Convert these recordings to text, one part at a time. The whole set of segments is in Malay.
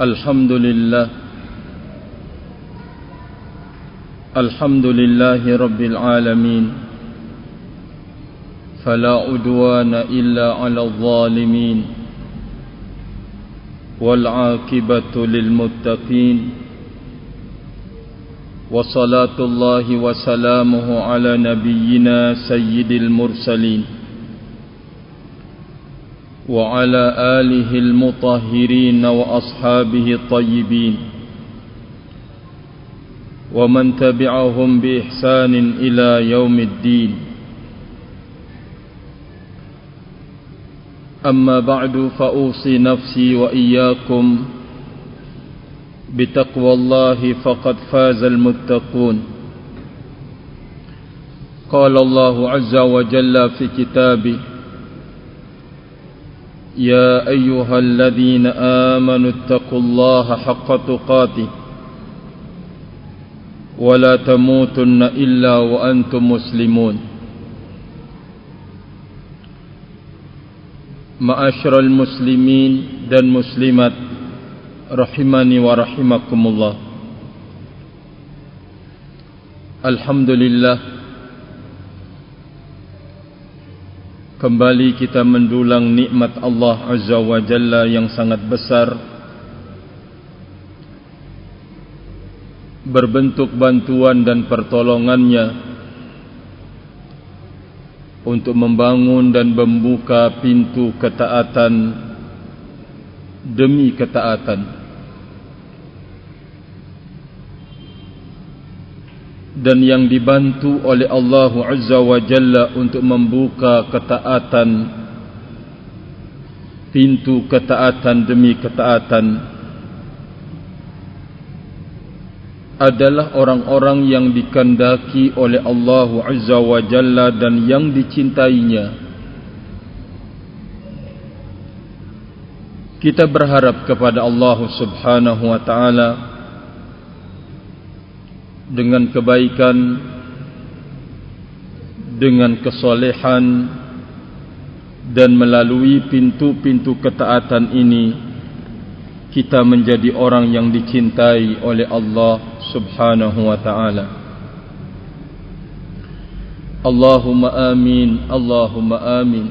الحمد لله الحمد لله رب العالمين فلا عدوان إلا على الظالمين والعاقبة للمتقين وصلاة الله وسلامه على نبينا سيد المرسلين وعلى آله المطهرين وأصحابه الطيبين. ومن تبعهم بإحسان إلى يوم الدين. أما بعد فأوصي نفسي وإياكم بتقوى الله فقد فاز المتقون. قال الله عز وجل في كتابه يا أيها الذين آمنوا اتقوا الله حق تقاته ولا تموتن إلا وأنتم مسلمون. معاشر المسلمين dan muslimat rahimani wa rahimakumullah Alhamdulillah Kembali kita mendulang nikmat Allah Azza wa Jalla yang sangat besar. Berbentuk bantuan dan pertolongannya Untuk membangun dan membuka pintu ketaatan Demi ketaatan dan yang dibantu oleh Allah Azza wa Jalla untuk membuka ketaatan pintu ketaatan demi ketaatan adalah orang-orang yang dikendaki oleh Allah Azza wa Jalla dan yang dicintainya. Kita berharap kepada Allah Subhanahu wa taala dengan kebaikan dengan kesolehan dan melalui pintu-pintu ketaatan ini kita menjadi orang yang dicintai oleh Allah Subhanahu wa taala. Allahumma amin Allahumma amin.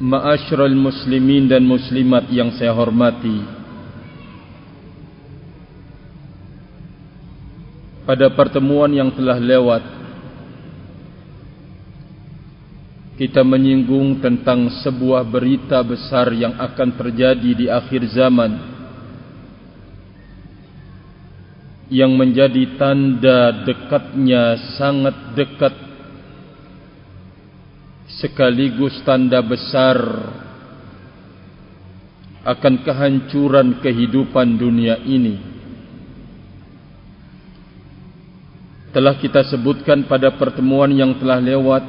Ma'asyiral muslimin dan muslimat yang saya hormati pada pertemuan yang telah lewat kita menyinggung tentang sebuah berita besar yang akan terjadi di akhir zaman yang menjadi tanda dekatnya sangat dekat sekaligus tanda besar akan kehancuran kehidupan dunia ini telah kita sebutkan pada pertemuan yang telah lewat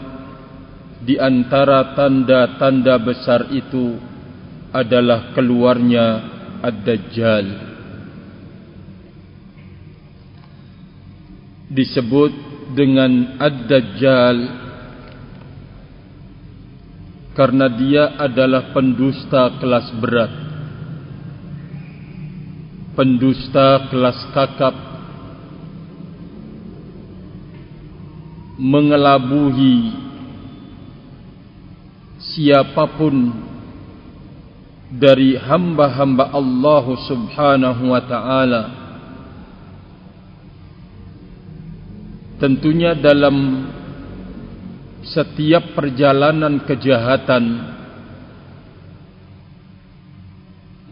di antara tanda-tanda besar itu adalah keluarnya Ad-Dajjal. Disebut dengan Ad-Dajjal karena dia adalah pendusta kelas berat pendusta kelas kakap mengelabuhi siapapun dari hamba-hamba Allah Subhanahu wa taala. Tentunya dalam setiap perjalanan kejahatan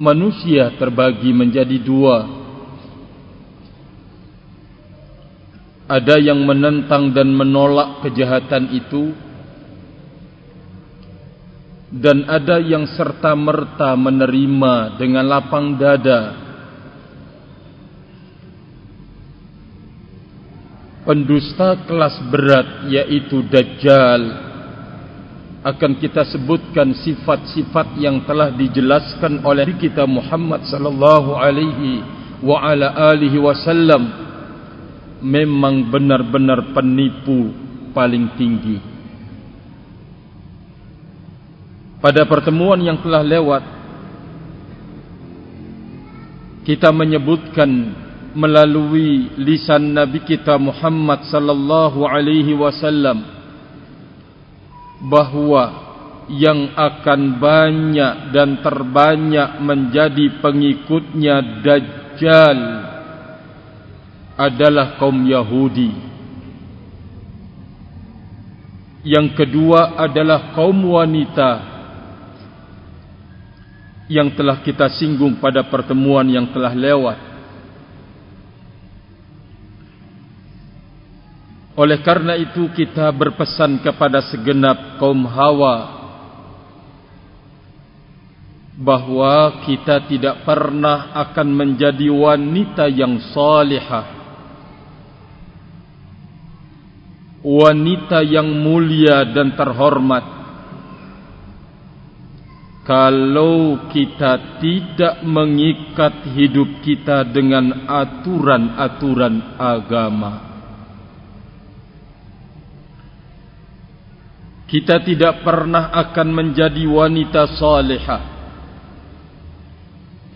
manusia terbagi menjadi dua ada yang menentang dan menolak kejahatan itu. Dan ada yang serta-merta menerima dengan lapang dada. Pendusta kelas berat yaitu dajjal. Akan kita sebutkan sifat-sifat yang telah dijelaskan oleh kita Muhammad sallallahu alaihi wa ala alihi wasallam memang benar-benar penipu paling tinggi. pada pertemuan yang telah lewat kita menyebutkan melalui lisan nabi kita Muhammad sallallahu alaihi wasallam bahwa yang akan banyak dan terbanyak menjadi pengikutnya dajjal adalah kaum Yahudi yang kedua adalah kaum wanita yang telah kita singgung pada pertemuan yang telah lewat. Oleh karena itu kita berpesan kepada segenap kaum hawa bahawa kita tidak pernah akan menjadi wanita yang salihah. Wanita yang mulia dan terhormat. Kalau kita tidak mengikat hidup kita dengan aturan-aturan agama kita tidak pernah akan menjadi wanita salihah.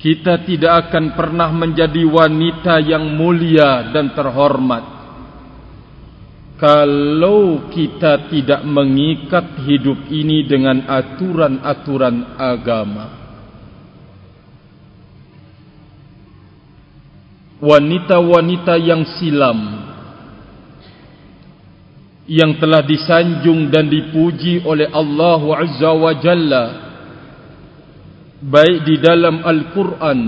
Kita tidak akan pernah menjadi wanita yang mulia dan terhormat kalau kita tidak mengikat hidup ini dengan aturan-aturan agama wanita-wanita yang silam yang telah disanjung dan dipuji oleh Allah Azza wa Jalla baik di dalam Al-Quran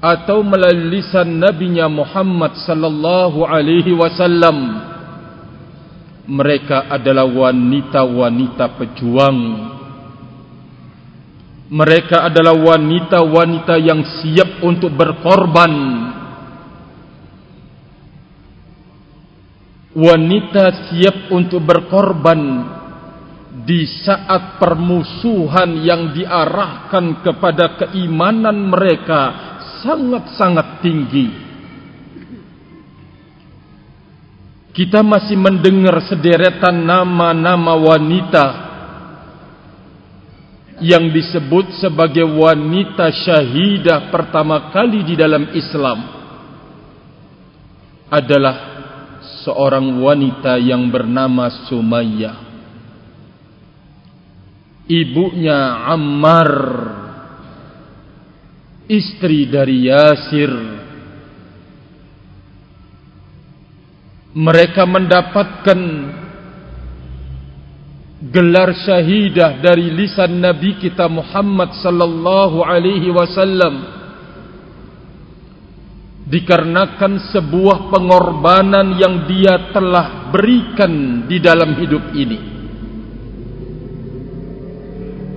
atau melalui lisan nabinya Muhammad sallallahu alaihi wasallam mereka adalah wanita-wanita pejuang. Mereka adalah wanita-wanita yang siap untuk berkorban. Wanita siap untuk berkorban di saat permusuhan yang diarahkan kepada keimanan mereka sangat-sangat tinggi. Kita masih mendengar sederetan nama-nama wanita yang disebut sebagai wanita syahidah pertama kali di dalam Islam adalah seorang wanita yang bernama Sumayyah. Ibunya Ammar istri dari Yasir. Mereka mendapatkan gelar syahidah dari lisan nabi kita Muhammad sallallahu alaihi wasallam. Dikarenakan sebuah pengorbanan yang dia telah berikan di dalam hidup ini.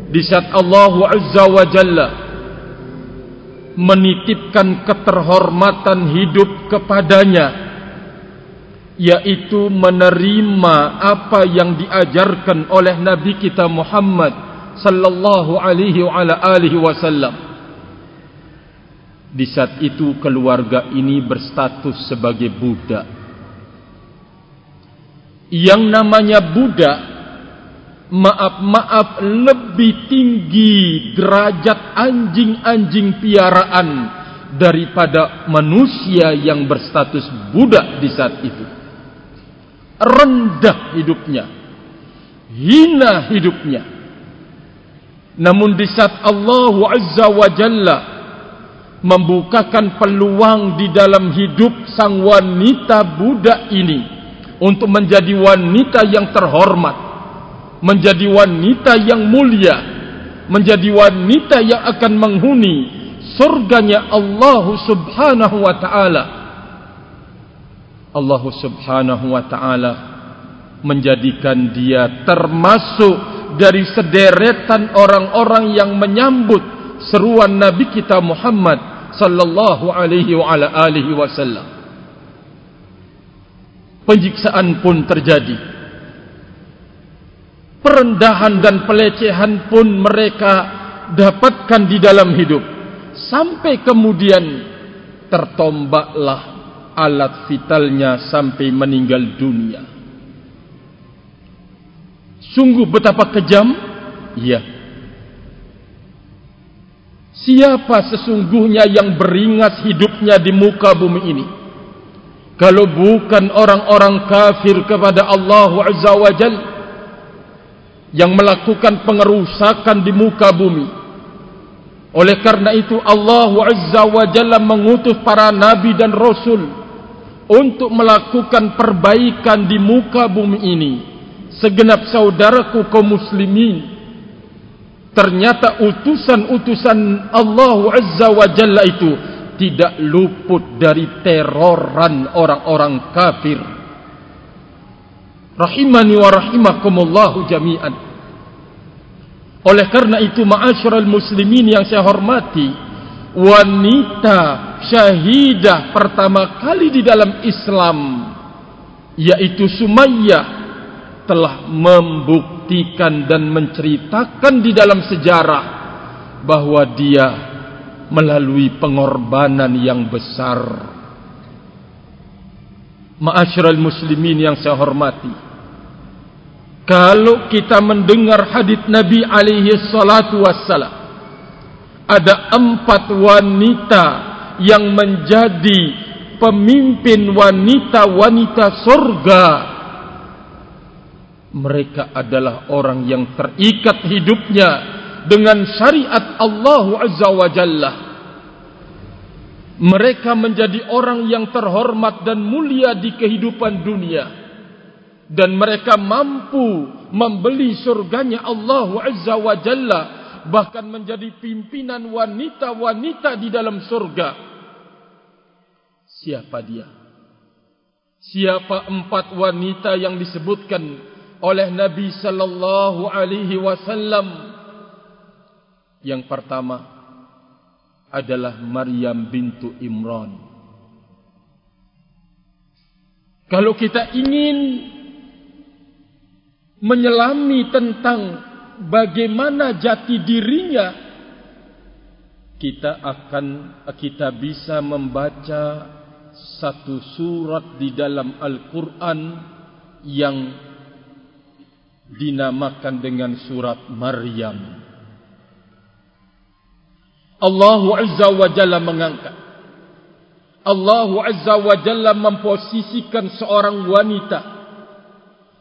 Di saat Allah azza wa jalla menitipkan keterhormatan hidup kepadanya yaitu menerima apa yang diajarkan oleh nabi kita Muhammad sallallahu alaihi wa ala alihi wasallam. Di saat itu keluarga ini berstatus sebagai budak. Yang namanya budak maaf-maaf lebih tinggi derajat anjing-anjing piaraan daripada manusia yang berstatus budak di saat itu. Rendah hidupnya. Hina hidupnya. Namun di saat Allah Azza wa Jalla membukakan peluang di dalam hidup sang wanita budak ini untuk menjadi wanita yang terhormat menjadi wanita yang mulia menjadi wanita yang akan menghuni surganya Allah Subhanahu wa taala. Allah Subhanahu wa taala menjadikan dia termasuk dari sederetan orang-orang yang menyambut seruan Nabi kita Muhammad sallallahu alaihi wa ala alihi wasallam. Penyiksaan pun terjadi perendahan dan pelecehan pun mereka dapatkan di dalam hidup sampai kemudian tertombaklah alat vitalnya sampai meninggal dunia sungguh betapa kejam Iya. Siapa sesungguhnya yang beringas hidupnya di muka bumi ini? Kalau bukan orang-orang kafir kepada Allah Azza wa Jal yang melakukan pengerusakan di muka bumi. Oleh karena itu Allah Azza wa Jalla mengutus para nabi dan rasul untuk melakukan perbaikan di muka bumi ini. Segenap saudaraku kaum muslimin ternyata utusan-utusan Allah Azza wa Jalla itu tidak luput dari teroran orang-orang kafir. Rahimani wa rahimakumullahu jami'an. Oleh karena itu ma'asyiral muslimin yang saya hormati, wanita syahidah pertama kali di dalam Islam yaitu Sumayyah telah membuktikan dan menceritakan di dalam sejarah bahwa dia melalui pengorbanan yang besar. Ma'asyiral muslimin yang saya hormati. Kalau kita mendengar hadis Nabi alaihi salatu wassalam ada empat wanita yang menjadi pemimpin wanita-wanita surga. Mereka adalah orang yang terikat hidupnya dengan syariat Allah Azza wa Jalla. Mereka menjadi orang yang terhormat dan mulia di kehidupan dunia. Dan mereka mampu membeli surganya Allah Azza wa Jalla. Bahkan menjadi pimpinan wanita-wanita di dalam surga. Siapa dia? Siapa empat wanita yang disebutkan oleh Nabi sallallahu alaihi wasallam yang pertama adalah Maryam bintu Imran. Kalau kita ingin menyelami tentang bagaimana jati dirinya, kita akan kita bisa membaca satu surat di dalam Al-Quran yang dinamakan dengan surat Maryam. Allah Azza wa Jalla mengangkat. Allah Azza wa Jalla memposisikan seorang wanita.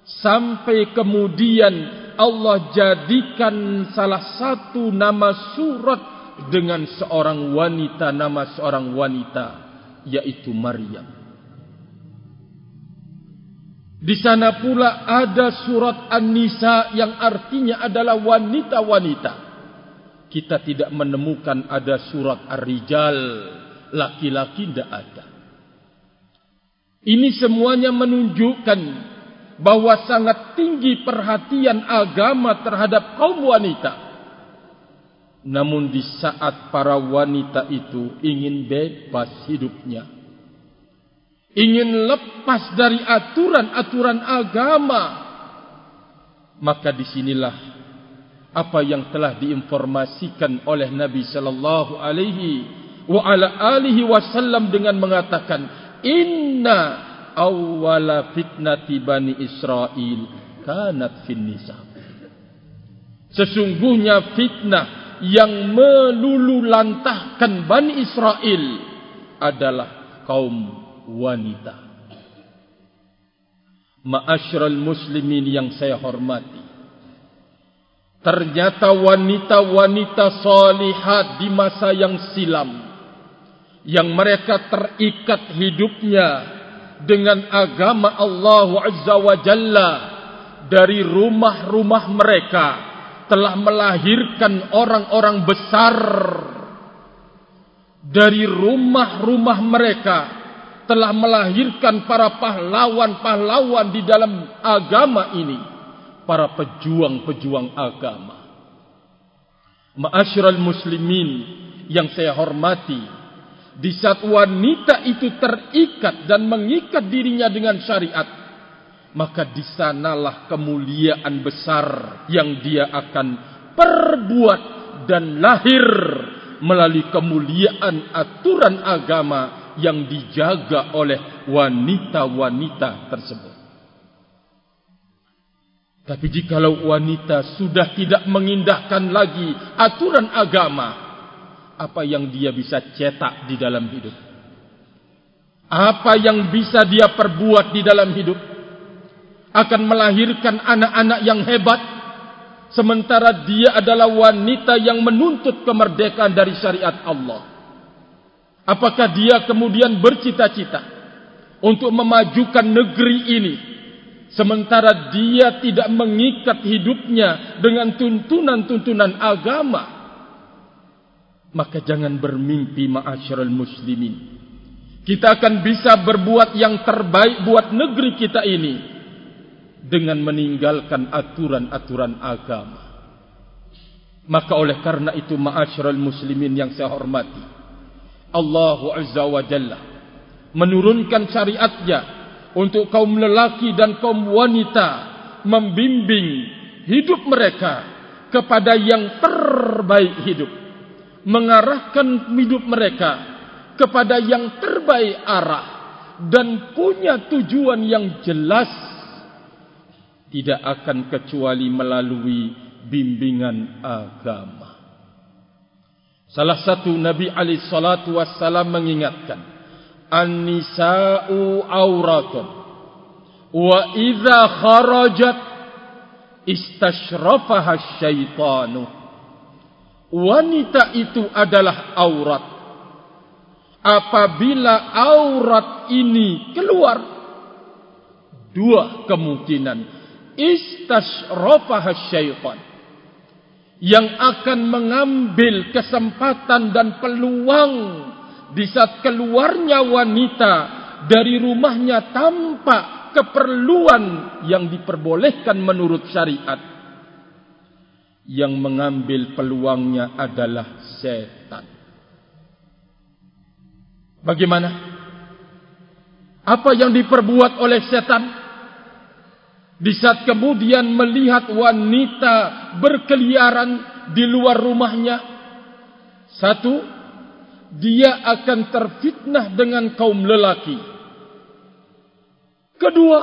Sampai kemudian Allah jadikan salah satu nama surat dengan seorang wanita. Nama seorang wanita. Yaitu Maryam. Di sana pula ada surat An-Nisa yang artinya adalah wanita-wanita kita tidak menemukan ada surat Ar-Rijal laki-laki tidak ada. Ini semuanya menunjukkan bahwa sangat tinggi perhatian agama terhadap kaum wanita. Namun di saat para wanita itu ingin bebas hidupnya. Ingin lepas dari aturan-aturan agama. Maka disinilah apa yang telah diinformasikan oleh Nabi sallallahu alaihi wa ala alihi wasallam dengan mengatakan inna awwala fitnati bani Israel kanat fin nisa. Sesungguhnya fitnah yang melululantahkan bani Israel adalah kaum wanita. Ma'asyiral muslimin yang saya hormati Ternyata wanita-wanita salihat di masa yang silam yang mereka terikat hidupnya dengan agama Allah Azza wa Jalla dari rumah-rumah mereka telah melahirkan orang-orang besar dari rumah-rumah mereka telah melahirkan para pahlawan-pahlawan di dalam agama ini para pejuang-pejuang agama. Ma'asyiral muslimin yang saya hormati, di saat wanita itu terikat dan mengikat dirinya dengan syariat, maka di sanalah kemuliaan besar yang dia akan perbuat dan lahir melalui kemuliaan aturan agama yang dijaga oleh wanita-wanita tersebut. Tapi jikalau wanita sudah tidak mengindahkan lagi aturan agama, apa yang dia bisa cetak di dalam hidup? Apa yang bisa dia perbuat di dalam hidup? Akan melahirkan anak-anak yang hebat, sementara dia adalah wanita yang menuntut kemerdekaan dari syariat Allah. Apakah dia kemudian bercita-cita untuk memajukan negeri ini sementara dia tidak mengikat hidupnya dengan tuntunan-tuntunan agama maka jangan bermimpi ma'asyiral muslimin. Kita akan bisa berbuat yang terbaik buat negeri kita ini dengan meninggalkan aturan-aturan agama. Maka oleh karena itu ma'asyiral muslimin yang saya hormati Allah azza wa jalla menurunkan syariatnya untuk kaum lelaki dan kaum wanita membimbing hidup mereka kepada yang terbaik hidup mengarahkan hidup mereka kepada yang terbaik arah dan punya tujuan yang jelas tidak akan kecuali melalui bimbingan agama. Salah satu nabi alaihi salatu wassalam mengingatkan An-nisa'u auratun Wa idha kharajat Istashrafaha syaitanu Wanita itu adalah aurat. Apabila aurat ini keluar Dua kemungkinan. Istashrafaha syaitan. Yang akan mengambil kesempatan dan peluang di saat keluarnya wanita dari rumahnya tanpa keperluan yang diperbolehkan menurut syariat yang mengambil peluangnya adalah setan bagaimana apa yang diperbuat oleh setan di saat kemudian melihat wanita berkeliaran di luar rumahnya satu dia akan terfitnah dengan kaum lelaki. Kedua,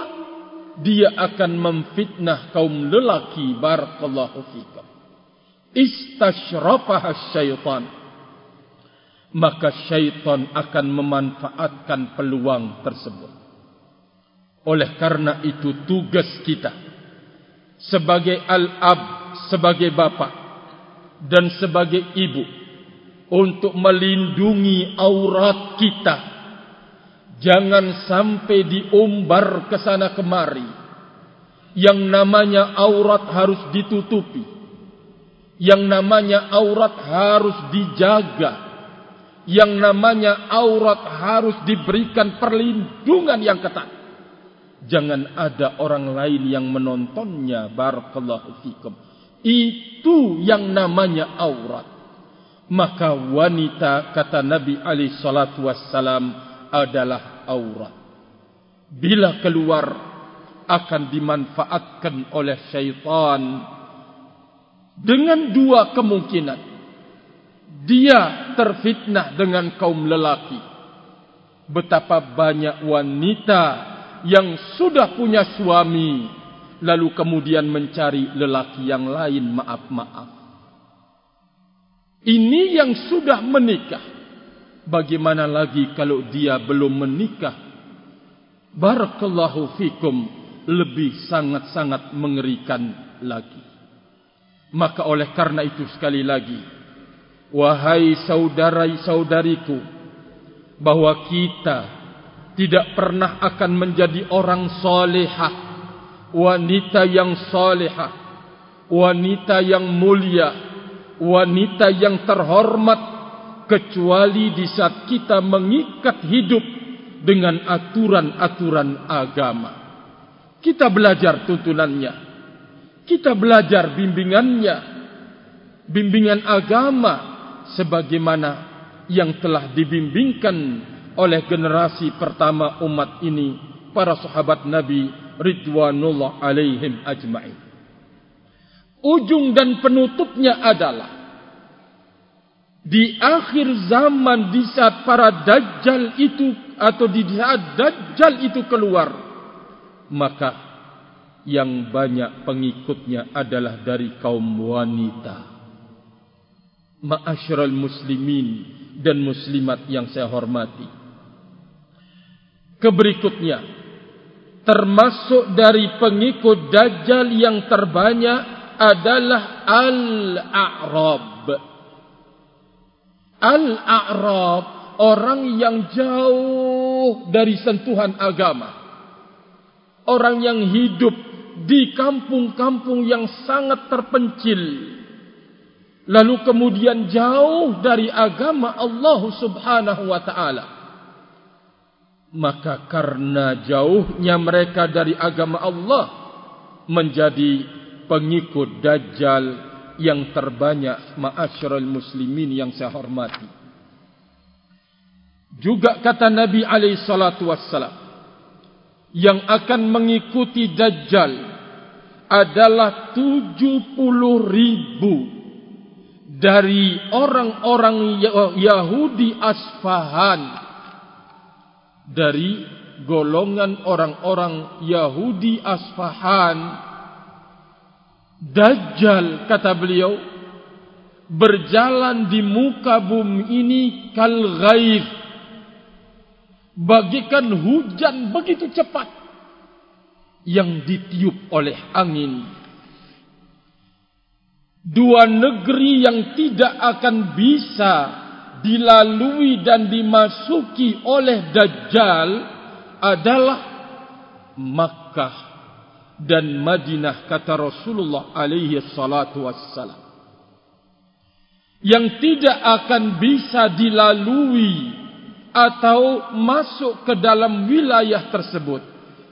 dia akan memfitnah kaum lelaki barakallahu fikum. Istashrafaha syaitan. Maka syaitan akan memanfaatkan peluang tersebut. Oleh karena itu tugas kita sebagai al-ab, sebagai bapa dan sebagai ibu untuk melindungi aurat kita. Jangan sampai diumbar ke sana kemari. Yang namanya aurat harus ditutupi. Yang namanya aurat harus dijaga. Yang namanya aurat harus diberikan perlindungan yang ketat. Jangan ada orang lain yang menontonnya. Barakallahu fikum. Itu yang namanya aurat maka wanita kata Nabi Ali salatu wassalam adalah aurat. Bila keluar akan dimanfaatkan oleh syaitan dengan dua kemungkinan. Dia terfitnah dengan kaum lelaki. Betapa banyak wanita yang sudah punya suami lalu kemudian mencari lelaki yang lain maaf-maaf. Ini yang sudah menikah. Bagaimana lagi kalau dia belum menikah? Barakallahu fikum lebih sangat-sangat mengerikan lagi. Maka oleh karena itu sekali lagi, wahai saudara-saudariku, bahwa kita tidak pernah akan menjadi orang salehah, wanita yang salehah, wanita yang mulia, wanita yang terhormat kecuali di saat kita mengikat hidup dengan aturan-aturan agama. Kita belajar tuntunannya. Kita belajar bimbingannya. Bimbingan agama sebagaimana yang telah dibimbingkan oleh generasi pertama umat ini para sahabat Nabi ridwanullah alaihim ajma'in ujung dan penutupnya adalah di akhir zaman di saat para dajjal itu atau di saat dajjal itu keluar maka yang banyak pengikutnya adalah dari kaum wanita. Ma'asyiral muslimin dan muslimat yang saya hormati. Keberikutnya termasuk dari pengikut dajjal yang terbanyak adalah al-a'rab. Al-a'rab orang yang jauh dari sentuhan agama. Orang yang hidup di kampung-kampung yang sangat terpencil. Lalu kemudian jauh dari agama Allah Subhanahu wa taala. Maka karena jauhnya mereka dari agama Allah menjadi pengikut dajjal yang terbanyak ma'asyiral muslimin yang saya hormati. Juga kata Nabi alaihi salatu wassalam yang akan mengikuti Dajjal adalah 70 ribu. Dari orang-orang Yahudi Asfahan dari golongan orang-orang Yahudi Asfahan Dajjal kata beliau berjalan di muka bumi ini kal ghaib bagikan hujan begitu cepat yang ditiup oleh angin. Dua negeri yang tidak akan bisa dilalui dan dimasuki oleh Dajjal adalah Makkah dan Madinah kata Rasulullah alaihi salatu wassalam. Yang tidak akan bisa dilalui atau masuk ke dalam wilayah tersebut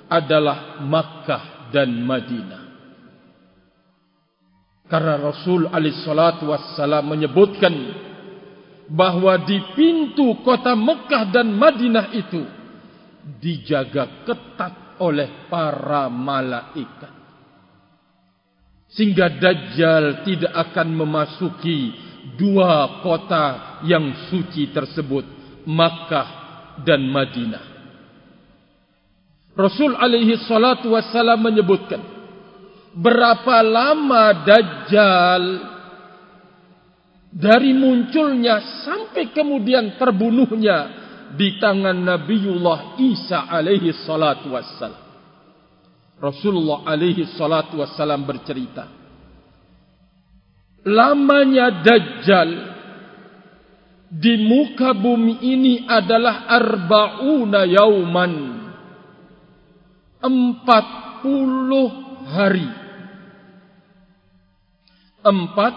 adalah Makkah dan Madinah. Karena Rasul salatu wassalam menyebutkan bahwa di pintu kota Mekah dan Madinah itu dijaga ketat oleh para malaikat. Sehingga Dajjal tidak akan memasuki dua kota yang suci tersebut Makkah dan Madinah. Rasul alaihi salatu wassalam menyebutkan berapa lama Dajjal dari munculnya sampai kemudian terbunuhnya di tangan Nabiullah Isa alaihi salatu wassalam. Rasulullah alaihi salatu wassalam bercerita. Lamanya Dajjal di muka bumi ini adalah arba'una yauman. Empat puluh hari. Empat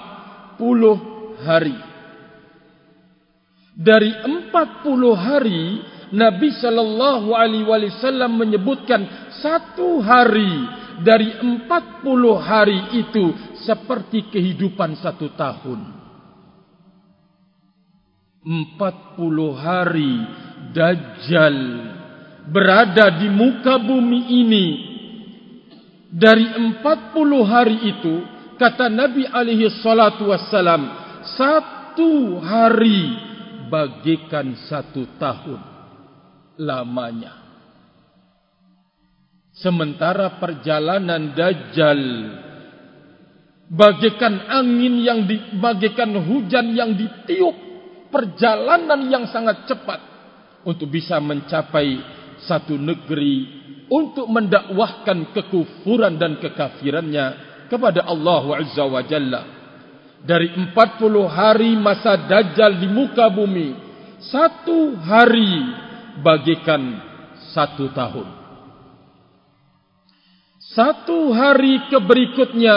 puluh hari. Dari empat puluh hari Nabi Sallallahu Alaihi Wasallam menyebutkan satu hari dari empat puluh hari itu seperti kehidupan satu tahun. Empat puluh hari Dajjal berada di muka bumi ini. Dari empat puluh hari itu, kata Nabi alaihi salatu wassalam, satu hari bagikan satu tahun lamanya. Sementara perjalanan Dajjal bagikan angin yang di, bagikan hujan yang ditiup perjalanan yang sangat cepat untuk bisa mencapai satu negeri untuk mendakwahkan kekufuran dan kekafirannya kepada Allah Azza wa Jalla. Dari 40 hari masa Dajjal di muka bumi, satu hari bagikan satu tahun. Satu hari keberikutnya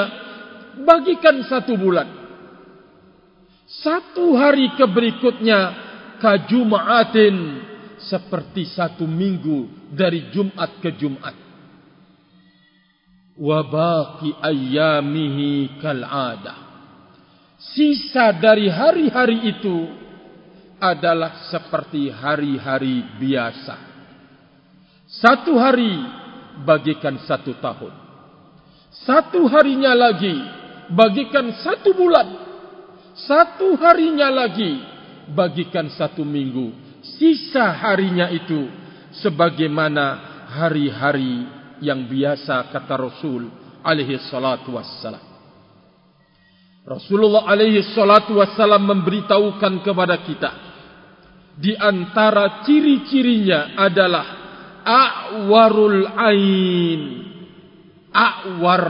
bagikan satu bulan. Satu hari keberikutnya kajumaatin seperti satu minggu dari Jumat ke Jumat. Wabaki ayamihi kal'ada. Sisa dari hari-hari itu adalah seperti hari-hari biasa. Satu hari bagikan satu tahun. Satu harinya lagi bagikan satu bulan. Satu harinya lagi bagikan satu minggu. Sisa harinya itu sebagaimana hari-hari yang biasa kata Rasul alaihi salatu wassalam. Rasulullah alaihi salatu wassalam memberitahukan kepada kita di antara ciri-cirinya adalah a'warul ain a'war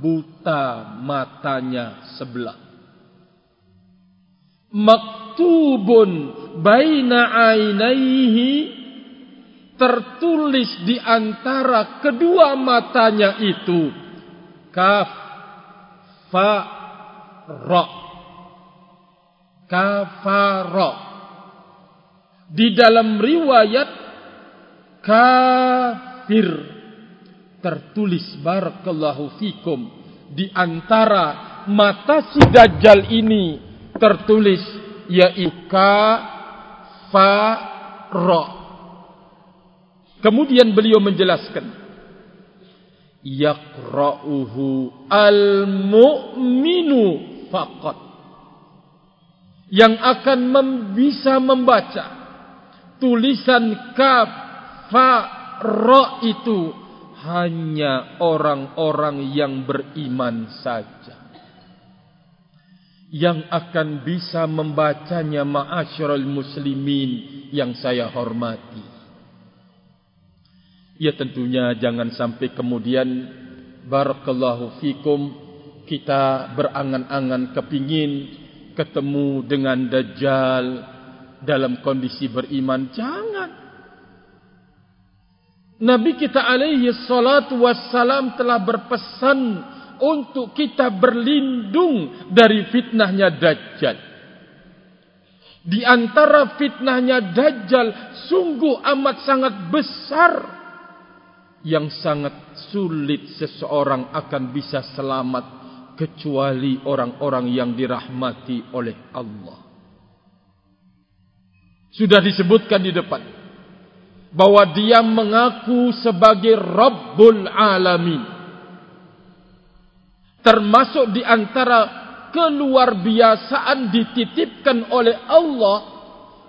buta matanya sebelah maktubun baina ainaihi tertulis di antara kedua matanya itu. Kaf fa ra. Kafara di dalam riwayat kafir. Tertulis barakallahu fikum di antara mata si dajjal ini tertulis yaitu ka fa ra Kemudian beliau menjelaskan yaqra'uhu al-mu'minu faqat. Yang akan mem bisa membaca tulisan kaf fa ra itu hanya orang-orang yang beriman saja yang akan bisa membacanya ma'asyiral muslimin yang saya hormati. Ya tentunya jangan sampai kemudian Barakallahu fikum Kita berangan-angan kepingin Ketemu dengan Dajjal Dalam kondisi beriman. Jangan. Nabi kita alaihi salatu wassalam telah berpesan Untuk kita berlindung dari fitnahnya Dajjal Di antara fitnahnya Dajjal Sungguh amat sangat besar yang sangat sulit seseorang akan bisa selamat kecuali orang-orang yang dirahmati oleh Allah. Sudah disebutkan di depan bahwa dia mengaku sebagai Rabbul Alamin. Termasuk di antara keluar biasaan dititipkan oleh Allah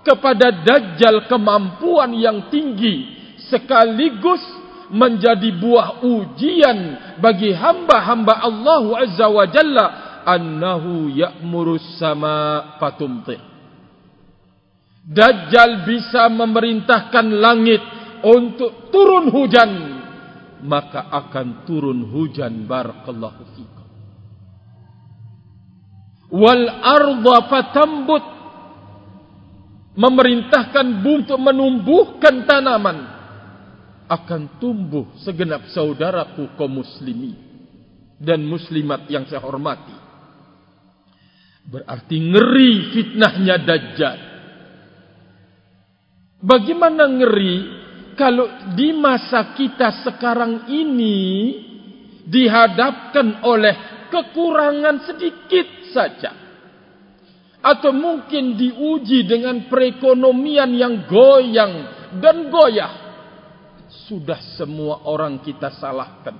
kepada Dajjal kemampuan yang tinggi sekaligus menjadi buah ujian bagi hamba-hamba Allah Azza wa Jalla annahu ya'muru sama fatumtir. Dajjal bisa memerintahkan langit untuk turun hujan maka akan turun hujan barakallahu fikum. Wal arda fatambut memerintahkan bumi untuk menumbuhkan tanaman akan tumbuh segenap saudaraku kaum muslimi dan muslimat yang saya hormati. Berarti ngeri fitnahnya Dajjal. Bagaimana ngeri kalau di masa kita sekarang ini dihadapkan oleh kekurangan sedikit saja. Atau mungkin diuji dengan perekonomian yang goyang dan goyah sudah semua orang kita salahkan.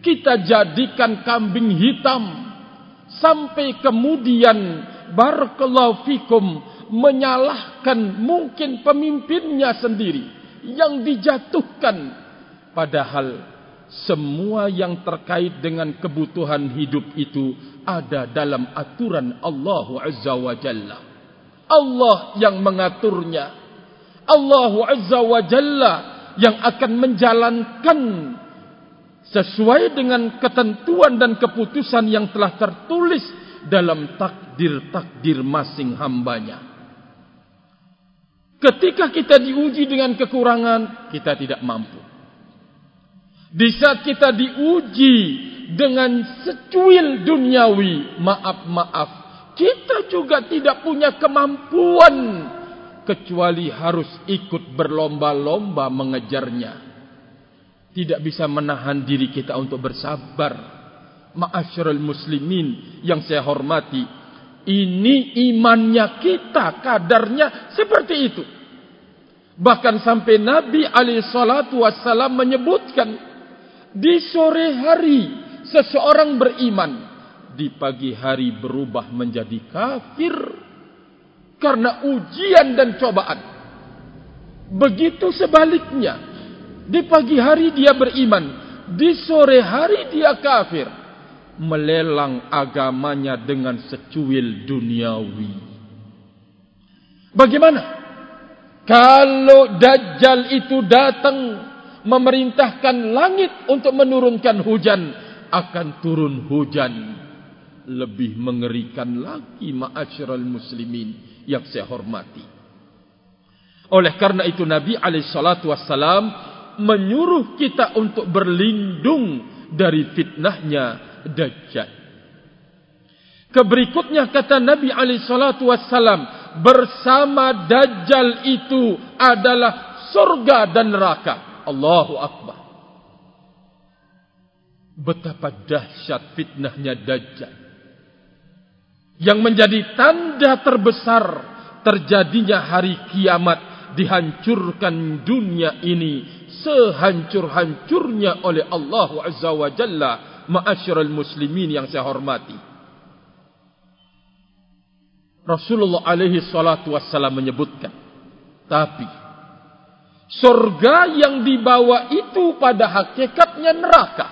Kita jadikan kambing hitam sampai kemudian barakallahu fikum menyalahkan mungkin pemimpinnya sendiri yang dijatuhkan padahal semua yang terkait dengan kebutuhan hidup itu ada dalam aturan Allah Azza wa Jalla. Allah yang mengaturnya. Allah Azza wa Jalla yang akan menjalankan sesuai dengan ketentuan dan keputusan yang telah tertulis dalam takdir-takdir masing hambanya. Ketika kita diuji dengan kekurangan, kita tidak mampu. Di saat kita diuji dengan secuil duniawi, maaf-maaf, kita juga tidak punya kemampuan kecuali harus ikut berlomba-lomba mengejarnya. Tidak bisa menahan diri kita untuk bersabar. Ma'asyarul muslimin yang saya hormati. Ini imannya kita, kadarnya seperti itu. Bahkan sampai Nabi SAW menyebutkan. Di sore hari seseorang beriman. Di pagi hari berubah menjadi kafir karena ujian dan cobaan. Begitu sebaliknya, Di pagi hari dia beriman, di sore hari dia kafir. Melelang agamanya dengan secuil duniawi. Bagaimana? Kalau Dajjal itu datang memerintahkan langit untuk menurunkan hujan, akan turun hujan. Lebih mengerikan lagi ma'asyiral muslimin yang saya hormati. Oleh karena itu Nabi alaihissalatu wassalam menyuruh kita untuk berlindung dari fitnahnya Dajjal. Keberikutnya kata Nabi alaihissalatu wassalam bersama Dajjal itu adalah surga dan neraka. Allahu Akbar. Betapa dahsyat fitnahnya Dajjal. Yang menjadi tanda terbesar terjadinya hari kiamat dihancurkan dunia ini sehancur-hancurnya oleh Allah Azza wa Jalla ma'asyiral muslimin yang saya hormati Rasulullah alaihi salatu wassalam menyebutkan tapi surga yang dibawa itu pada hakikatnya neraka.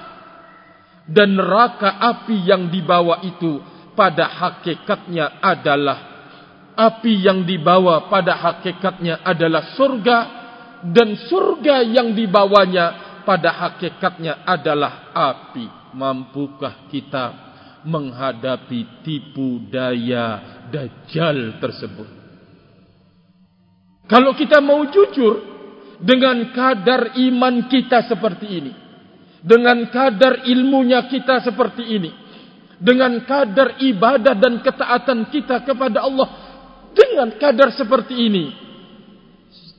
Dan neraka api yang dibawa itu pada hakikatnya adalah api yang dibawa pada hakikatnya adalah surga. Dan surga yang dibawanya pada hakikatnya adalah api. Mampukah kita menghadapi tipu daya dajjal tersebut? Kalau kita mau jujur dengan kadar iman kita seperti ini. Dengan kadar ilmunya kita seperti ini. Dengan kadar ibadah dan ketaatan kita kepada Allah dengan kadar seperti ini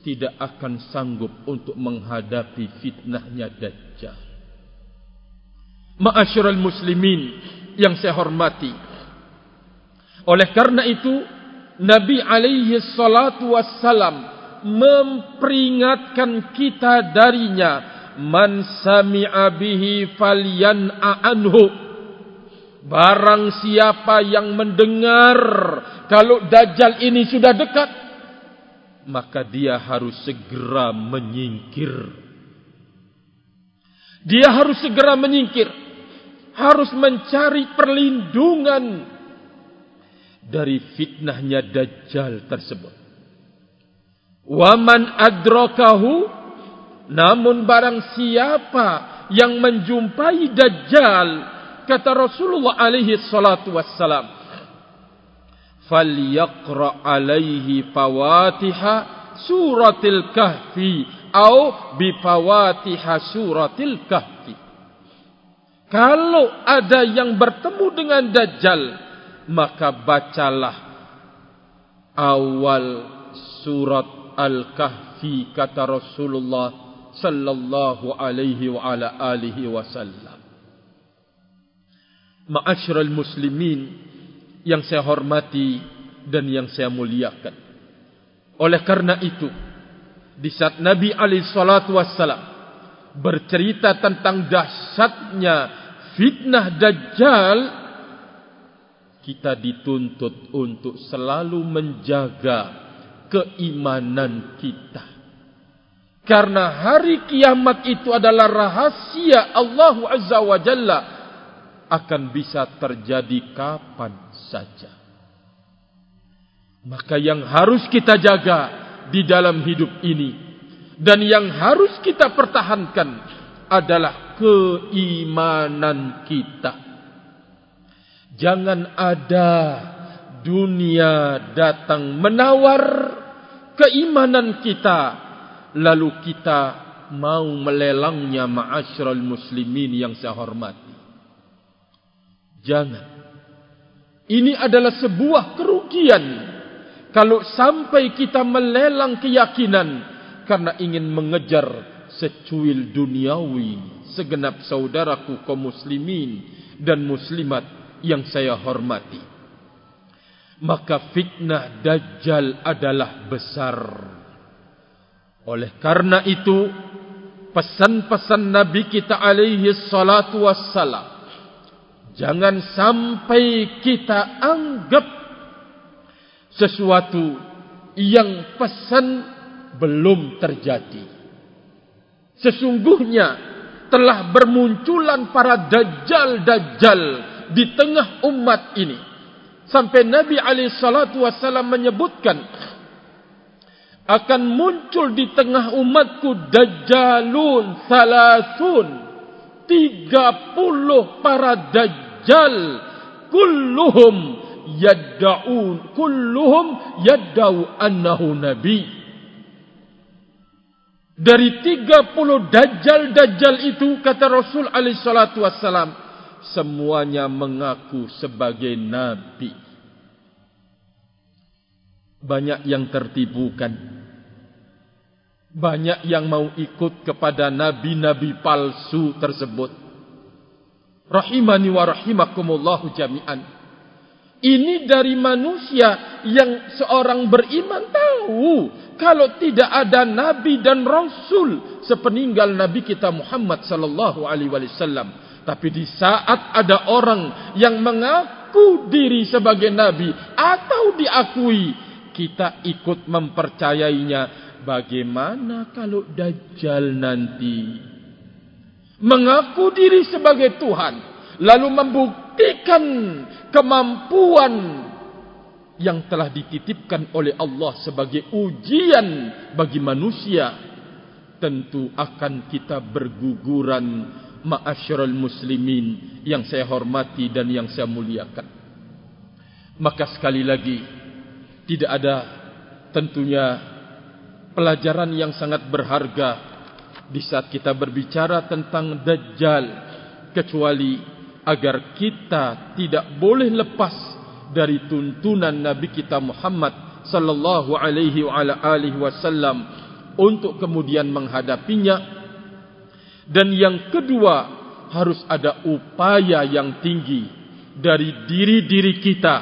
tidak akan sanggup untuk menghadapi fitnahnya dajjal. Ma'asyiral muslimin yang saya hormati oleh karena itu Nabi alaihi salatu wassalam memperingatkan kita darinya man sami'a bihi falyan'a anhu Barang siapa yang mendengar kalau Dajjal ini sudah dekat, maka dia harus segera menyingkir. Dia harus segera menyingkir. Harus mencari perlindungan dari fitnahnya Dajjal tersebut. Waman adrakahu namun barang siapa yang menjumpai Dajjal kata Rasulullah alaihi salatu wassalam falyaqra alaihi fawatiha suratil kahfi atau bi fawatiha suratil kahfi. Kalau ada yang bertemu dengan dajjal maka bacalah awal surat al-kahfi kata Rasulullah sallallahu alaihi wa ala alihi wasallam Ma'asyiral muslimin yang saya hormati dan yang saya muliakan. Oleh karena itu, di saat Nabi alaihi salatu wassalam bercerita tentang dahsyatnya fitnah dajjal, kita dituntut untuk selalu menjaga keimanan kita. Karena hari kiamat itu adalah rahasia Allah Azza wa Jalla akan bisa terjadi kapan saja. Maka yang harus kita jaga di dalam hidup ini dan yang harus kita pertahankan adalah keimanan kita. Jangan ada dunia datang menawar keimanan kita lalu kita mau melelangnya ma'asyiral muslimin yang saya hormati. Jangan. Ini adalah sebuah kerugian kalau sampai kita melelang keyakinan karena ingin mengejar secuil duniawi segenap saudaraku kaum muslimin dan muslimat yang saya hormati. Maka fitnah dajjal adalah besar. Oleh karena itu pesan-pesan Nabi kita alaihi salatu wassalam Jangan sampai kita anggap sesuatu yang pesan belum terjadi. sesungguhnya telah bermunculan para dajjal-dajjal di tengah umat ini sampai Nabi alaihi wasallam menyebutkan akan muncul di tengah umatku dajjalun salasun tiga puluh para dajjal kulluhum yadda'un kulluhum yadda'u annahu nabi. Dari tiga puluh dajjal-dajjal itu kata Rasul alaihi salatu wassalam semuanya mengaku sebagai nabi banyak yang tertipukan banyak yang mau ikut kepada nabi-nabi palsu tersebut. Rahimani wa rahimakumullahu jami'an. Ini dari manusia yang seorang beriman tahu kalau tidak ada nabi dan rasul sepeninggal nabi kita Muhammad sallallahu alaihi wasallam. Tapi di saat ada orang yang mengaku diri sebagai nabi atau diakui, kita ikut mempercayainya. Bagaimana kalau Dajjal nanti mengaku diri sebagai Tuhan lalu membuktikan kemampuan yang telah dititipkan oleh Allah sebagai ujian bagi manusia tentu akan kita berguguran ma'asyiral muslimin yang saya hormati dan yang saya muliakan. Maka sekali lagi tidak ada tentunya pelajaran yang sangat berharga di saat kita berbicara tentang Dajjal kecuali agar kita tidak boleh lepas dari tuntunan Nabi kita Muhammad sallallahu alaihi wa alihi wasallam untuk kemudian menghadapinya dan yang kedua harus ada upaya yang tinggi dari diri-diri kita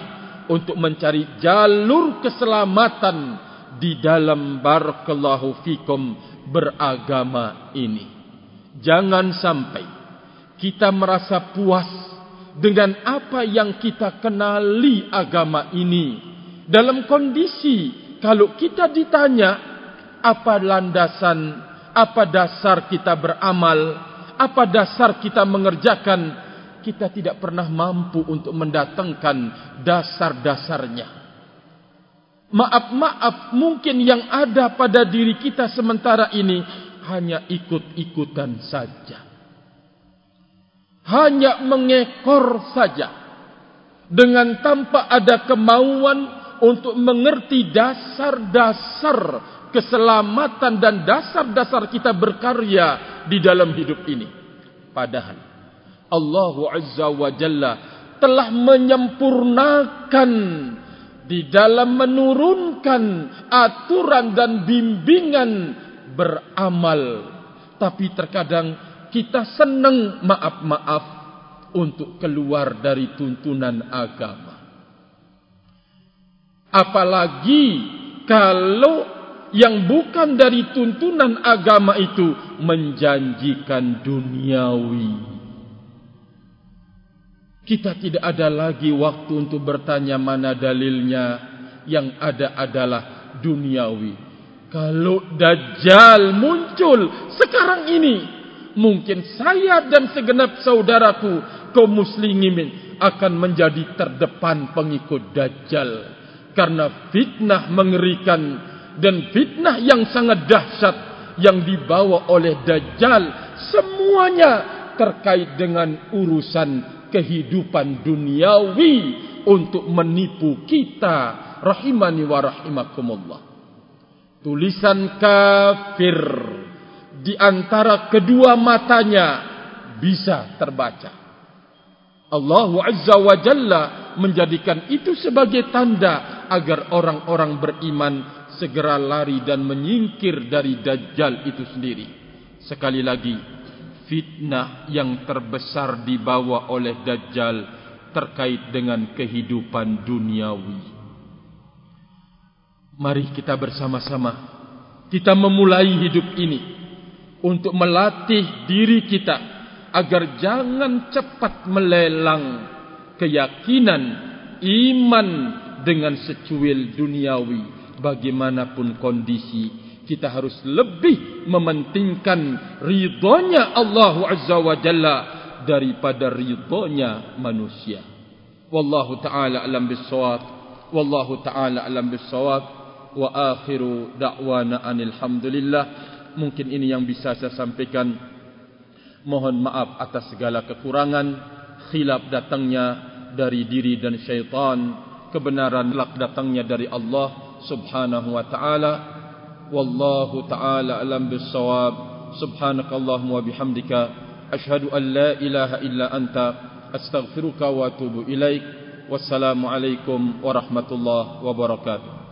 untuk mencari jalur keselamatan di dalam barakallahu fikum beragama ini. Jangan sampai kita merasa puas dengan apa yang kita kenali agama ini. Dalam kondisi kalau kita ditanya apa landasan, apa dasar kita beramal, apa dasar kita mengerjakan, kita tidak pernah mampu untuk mendatangkan dasar-dasarnya maaf-maaf mungkin yang ada pada diri kita sementara ini hanya ikut-ikutan saja. Hanya mengekor saja. Dengan tanpa ada kemauan untuk mengerti dasar-dasar keselamatan dan dasar-dasar kita berkarya di dalam hidup ini. Padahal Allah Azza wa Jalla telah menyempurnakan di dalam menurunkan aturan dan bimbingan beramal tapi terkadang kita senang maaf-maaf untuk keluar dari tuntunan agama apalagi kalau yang bukan dari tuntunan agama itu menjanjikan duniawi kita tidak ada lagi waktu untuk bertanya mana dalilnya. Yang ada adalah duniawi. Kalau Dajjal muncul sekarang ini. Mungkin saya dan segenap saudaraku kaum muslimin akan menjadi terdepan pengikut Dajjal. Karena fitnah mengerikan dan fitnah yang sangat dahsyat yang dibawa oleh Dajjal. Semuanya terkait dengan urusan kehidupan duniawi untuk menipu kita rahimani wa rahimakumullah tulisan kafir di antara kedua matanya bisa terbaca Allah Azza wa Jalla menjadikan itu sebagai tanda agar orang-orang beriman segera lari dan menyingkir dari dajjal itu sendiri. Sekali lagi fitnah yang terbesar dibawa oleh Dajjal terkait dengan kehidupan duniawi. Mari kita bersama-sama. Kita memulai hidup ini untuk melatih diri kita agar jangan cepat melelang keyakinan iman dengan secuil duniawi bagaimanapun kondisi kita harus lebih mementingkan ridhonya Allah Azza wa Jalla daripada ridhonya manusia. Wallahu taala alam bisawab. Wallahu taala alam bisawab. Wa akhiru da'wana anil hamdulillah. Mungkin ini yang bisa saya sampaikan. Mohon maaf atas segala kekurangan, khilaf datangnya dari diri dan syaitan, kebenaran datangnya dari Allah subhanahu wa ta'ala. Wallahu ta'ala alam bisawab subhanakallahumma wa bihamdika. Ashhadu an la ilaha illa anta. Astaghfiruka wa atubu ilaik. Wassalamu alaikum warahmatullahi wabarakatuh